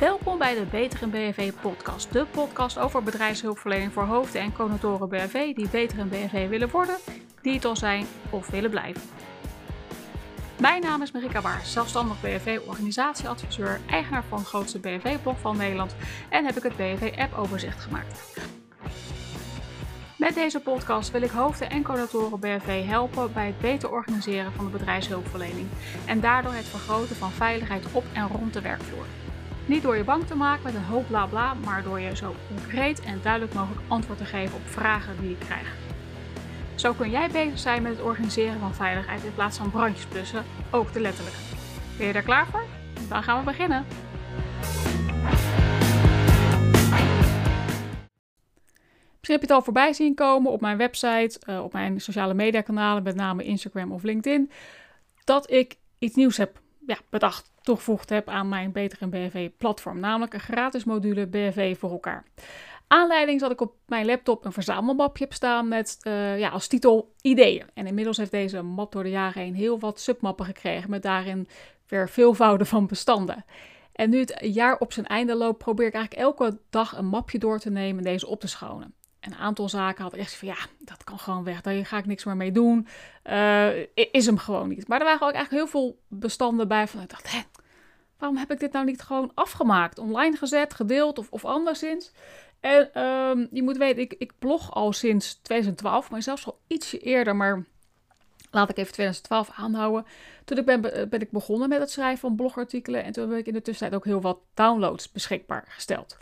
Welkom bij de Beter in BNV podcast. De podcast over bedrijfshulpverlening voor hoofden en conatoren BNV die beter in BNV willen worden, die het al zijn of willen blijven. Mijn naam is Marika Baars, zelfstandig BNV organisatieadviseur, eigenaar van het grootste BNV-blog van Nederland en heb ik het BNV-app overzicht gemaakt. Met deze podcast wil ik hoofden en coördinatoren BNV helpen bij het beter organiseren van de bedrijfshulpverlening en daardoor het vergroten van veiligheid op en rond de werkvloer. Niet door je bang te maken met een hoop bla bla, maar door je zo concreet en duidelijk mogelijk antwoord te geven op vragen die je krijgt. Zo kun jij bezig zijn met het organiseren van veiligheid in plaats van brandjes blussen, ook de letterlijke. Ben je daar klaar voor? Dan gaan we beginnen. Misschien heb je het al voorbij zien komen op mijn website, uh, op mijn sociale media kanalen, met name Instagram of LinkedIn, dat ik iets nieuws heb ja, bedacht, toegevoegd heb aan mijn Beter in BNV platform, namelijk een gratis module BNV voor elkaar. Aanleiding zat ik op mijn laptop een verzamelmapje heb staan met uh, ja, als titel ideeën. En inmiddels heeft deze map door de jaren heen heel wat submappen gekregen met daarin weer veelvouden van bestanden. En nu het jaar op zijn einde loopt, probeer ik eigenlijk elke dag een mapje door te nemen en deze op te schonen een aantal zaken had ik echt van ja, dat kan gewoon weg. Daar ga ik niks meer mee doen. Uh, is hem gewoon niet. Maar er waren ook eigenlijk heel veel bestanden bij van ik dacht, hè, waarom heb ik dit nou niet gewoon afgemaakt? Online gezet, gedeeld of, of anderszins. En um, je moet weten, ik, ik blog al sinds 2012, maar zelfs al ietsje eerder, maar laat ik even 2012 aanhouden. Toen ik ben, ben ik begonnen met het schrijven van blogartikelen en toen heb ik in de tussentijd ook heel wat downloads beschikbaar gesteld.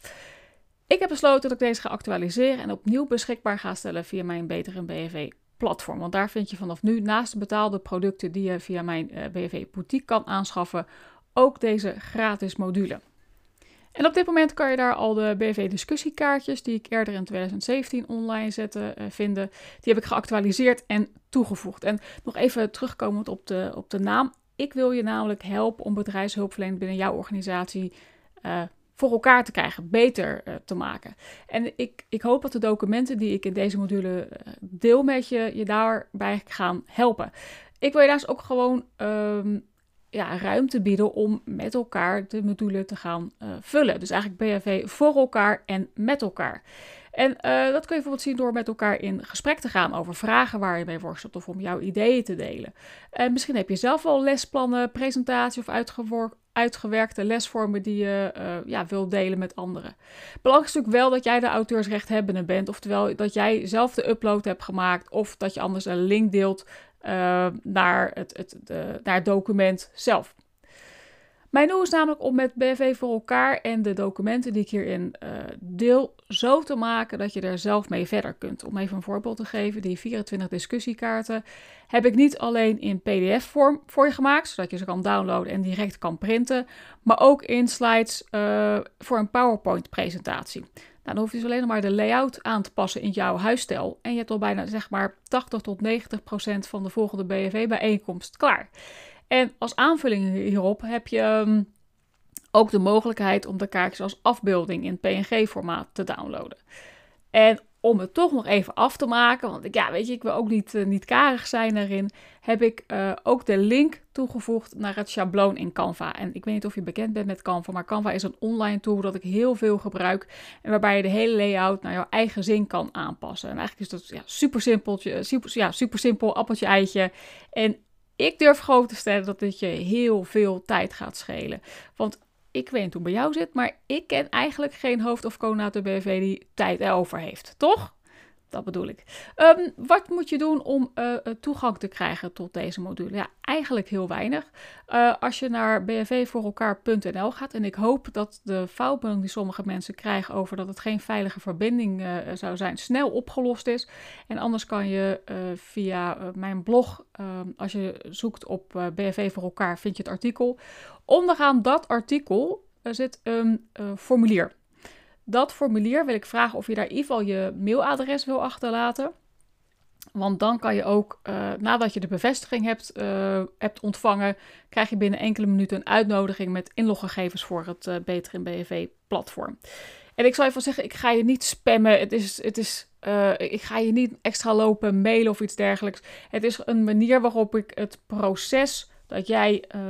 Ik heb besloten dat ik deze ga actualiseren en opnieuw beschikbaar ga stellen via mijn Beter in BNV platform. Want daar vind je vanaf nu naast de betaalde producten die je via mijn eh, BNV boutique kan aanschaffen, ook deze gratis module. En op dit moment kan je daar al de BV discussiekaartjes die ik eerder in 2017 online zette uh, vinden. Die heb ik geactualiseerd en toegevoegd. En nog even terugkomend op de, op de naam. Ik wil je namelijk helpen om bedrijfshulpverlening binnen jouw organisatie uh, voor elkaar te krijgen, beter uh, te maken. En ik, ik hoop dat de documenten die ik in deze module deel met je, je daarbij gaan helpen. Ik wil je daar ook gewoon um, ja, ruimte bieden om met elkaar de module te gaan uh, vullen. Dus eigenlijk BHV voor elkaar en met elkaar. En uh, dat kun je bijvoorbeeld zien door met elkaar in gesprek te gaan over vragen waar je mee worstelt of om jouw ideeën te delen. En misschien heb je zelf al lesplannen, presentatie of uitgewerkte lesvormen die je uh, ja, wilt delen met anderen. Belangrijk is natuurlijk wel dat jij de auteursrechthebbende bent, oftewel dat jij zelf de upload hebt gemaakt of dat je anders een link deelt uh, naar, het, het, de, naar het document zelf. Mijn doel is namelijk om met BV voor elkaar en de documenten die ik hierin uh, deel zo te maken dat je er zelf mee verder kunt. Om even een voorbeeld te geven, die 24 discussiekaarten heb ik niet alleen in PDF-vorm voor je gemaakt, zodat je ze kan downloaden en direct kan printen, maar ook in slides uh, voor een PowerPoint-presentatie. Nou, dan hoef je dus alleen nog maar de layout aan te passen in jouw huisstijl. En je hebt al bijna zeg maar 80 tot 90 procent van de volgende BNV-bijeenkomst klaar. En als aanvulling hierop heb je ehm, ook de mogelijkheid om de kaartjes als afbeelding in PNG-formaat te downloaden. En om het toch nog even af te maken, want ik, ja, weet je, ik wil ook niet, uh, niet karig zijn daarin, heb ik uh, ook de link toegevoegd naar het schabloon in Canva. En ik weet niet of je bekend bent met Canva, maar Canva is een online tool dat ik heel veel gebruik en waarbij je de hele layout naar jouw eigen zin kan aanpassen. En eigenlijk is dat ja, super simpeltje, super, ja, super simpel, appeltje eitje. En ik durf gewoon te stellen dat dit je heel veel tijd gaat schelen. Want ik weet niet hoe bij jou zit, maar ik ken eigenlijk geen hoofd- of coördinator BV die tijd erover heeft. Toch? Dat bedoel ik. Um, wat moet je doen om uh, toegang te krijgen tot deze module? Ja, eigenlijk heel weinig. Uh, als je naar bnvvoorelkaar.nl gaat, en ik hoop dat de foutmelding die sommige mensen krijgen over dat het geen veilige verbinding zou zijn, snel opgelost is. En anders kan je via mijn blog, ehm, als je zoekt op BNV voor elkaar, vind je het artikel. Onderaan dat artikel zit een formulier. Dat formulier wil ik vragen of je daar in ieder geval je mailadres wil achterlaten. Want dan kan je ook, uh, nadat je de bevestiging hebt, uh, hebt ontvangen, krijg je binnen enkele minuten een uitnodiging met inloggegevens voor het uh, Beter in BNV platform. En ik zal even zeggen, ik ga je niet spammen. Het is, het is, ik ga je niet extra lopen mailen of iets dergelijks. Het is een manier waarop ik het proces dat jij uh,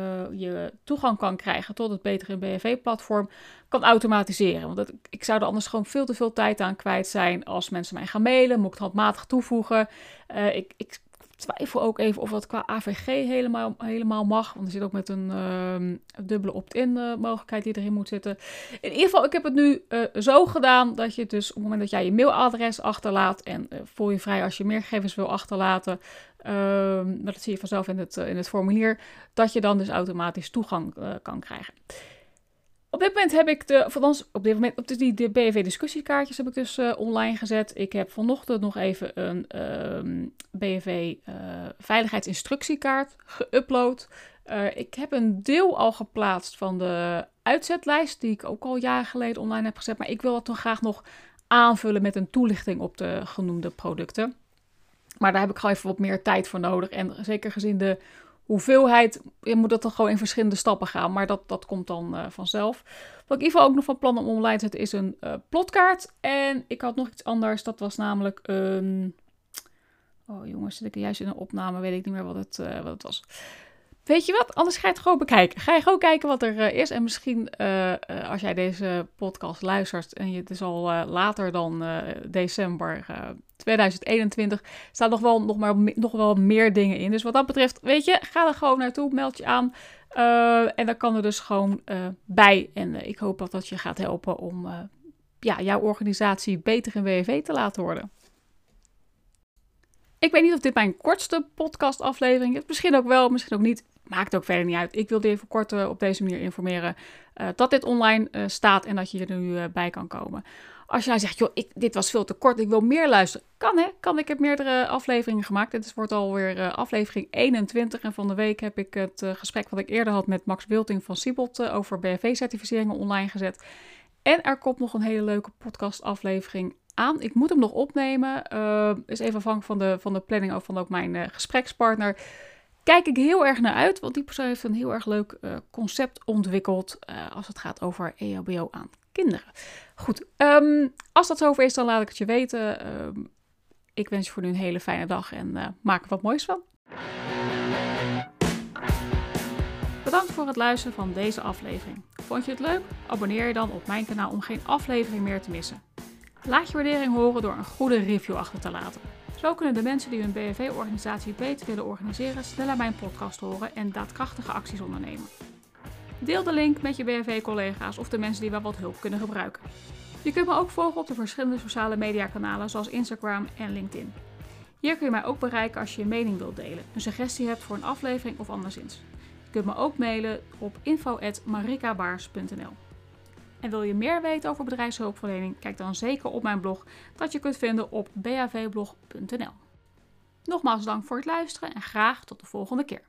je toegang kan krijgen tot het betere BFV-platform, kan automatiseren. Want dat, ik zou er anders gewoon veel te veel tijd aan kwijt zijn als mensen mij gaan mailen. Moet ik handmatig toevoegen? Uh, ik, ik twijfel ook even of dat qua AVG helemaal, helemaal mag. Want er zit ook met een uh, dubbele opt-in uh, mogelijkheid die erin moet zitten. In ieder geval, ik heb het nu zo gedaan dat je dus op het moment dat jij je mailadres achterlaat en voel je vrij als je meer gegevens wil achterlaten, ehm, maar dat zie je vanzelf in het, in het formulier, dat je dan dus automatisch toegang kan krijgen. Op dit moment heb ik de, althans op dit moment, op die de BV discussiekaartjes heb ik dus uh, online gezet. Ik heb vanochtend nog even een ehm, BV eh, veiligheidsinstructiekaart geüpload. Ik heb een deel al geplaatst van de uitzetlijst, die ik ook al jaren geleden online heb gezet. Maar ik wil het dan graag nog aanvullen met een toelichting op de genoemde producten. Maar daar heb ik gewoon even wat meer tijd voor nodig. En zeker gezien de hoeveelheid, je moet dat dan gewoon in verschillende stappen gaan, maar dat, dat komt dan uh, vanzelf. Wat ik in ieder geval ook nog van plan om online te zetten is een uh, plotkaart. En ik had nog iets anders, dat was namelijk een... Oh jongens, zit ik juist in een opname, weet ik niet meer wat het, uh, wat het was. Weet je wat? Anders ga je het gewoon bekijken. Ga je gewoon kijken wat er is. En misschien als jij deze podcast luistert en je, het is al later dan december 2021 staan nog wel, nog, maar, nog wel meer dingen in. Dus wat dat betreft, weet je, ga er gewoon naartoe, meld je aan. Uh, en dan kan er dus gewoon uh, bij. En uh, ik hoop dat dat je gaat helpen om ja, jouw organisatie beter in WW te laten worden. Ik weet niet of dit mijn kortste podcastaflevering is. Misschien ook wel, misschien ook niet. Maakt ook verder niet uit. Ik wilde even kort op deze manier informeren dat dit online staat en dat je er nu bij kan komen. Als jij zegt, joh, ik, dit was veel te kort, ik wil meer luisteren. Kan hè, kan. Ik heb meerdere afleveringen gemaakt. Dit wordt alweer aflevering 21. En van de week heb ik het gesprek wat ik eerder had met Max Wilting van Siebold over BFV-certificeringen online gezet. En er komt nog een hele leuke podcast-aflevering aan. Ik moet hem nog opnemen. is even afhankelijk van de, van de planning ook van ook mijn gesprekspartner. Kijk ik heel erg naar uit, want die persoon heeft een heel erg leuk concept ontwikkeld als het gaat over EHBO aan kinderen. Goed, um, als dat zover is, dan laat ik het je weten. Um, ik wens je voor nu een hele fijne dag en uh, maak er wat moois van. Bedankt voor het luisteren van deze aflevering. Vond je het leuk? Abonneer je dan op mijn kanaal om geen aflevering meer te missen. Laat je waardering horen door een goede review achter te laten. Zo kunnen de mensen die hun BFV-organisatie beter willen organiseren sneller mijn podcast horen en daadkrachtige acties ondernemen. Deel de link met je BFV-collega's of de mensen die wel wat hulp kunnen gebruiken. Je kunt me ook volgen op de verschillende sociale mediakanalen zoals Instagram en LinkedIn. Hier kun je mij ook bereiken als je je mening wilt delen, een suggestie hebt voor een aflevering of anderszins. Je kunt me ook mailen op info.marikabaars.nl. En wil je meer weten over bedrijfshulpverlening? Kijk dan zeker op mijn blog dat je kunt vinden op bavblog.nl. Nogmaals dank voor het luisteren en graag tot de volgende keer.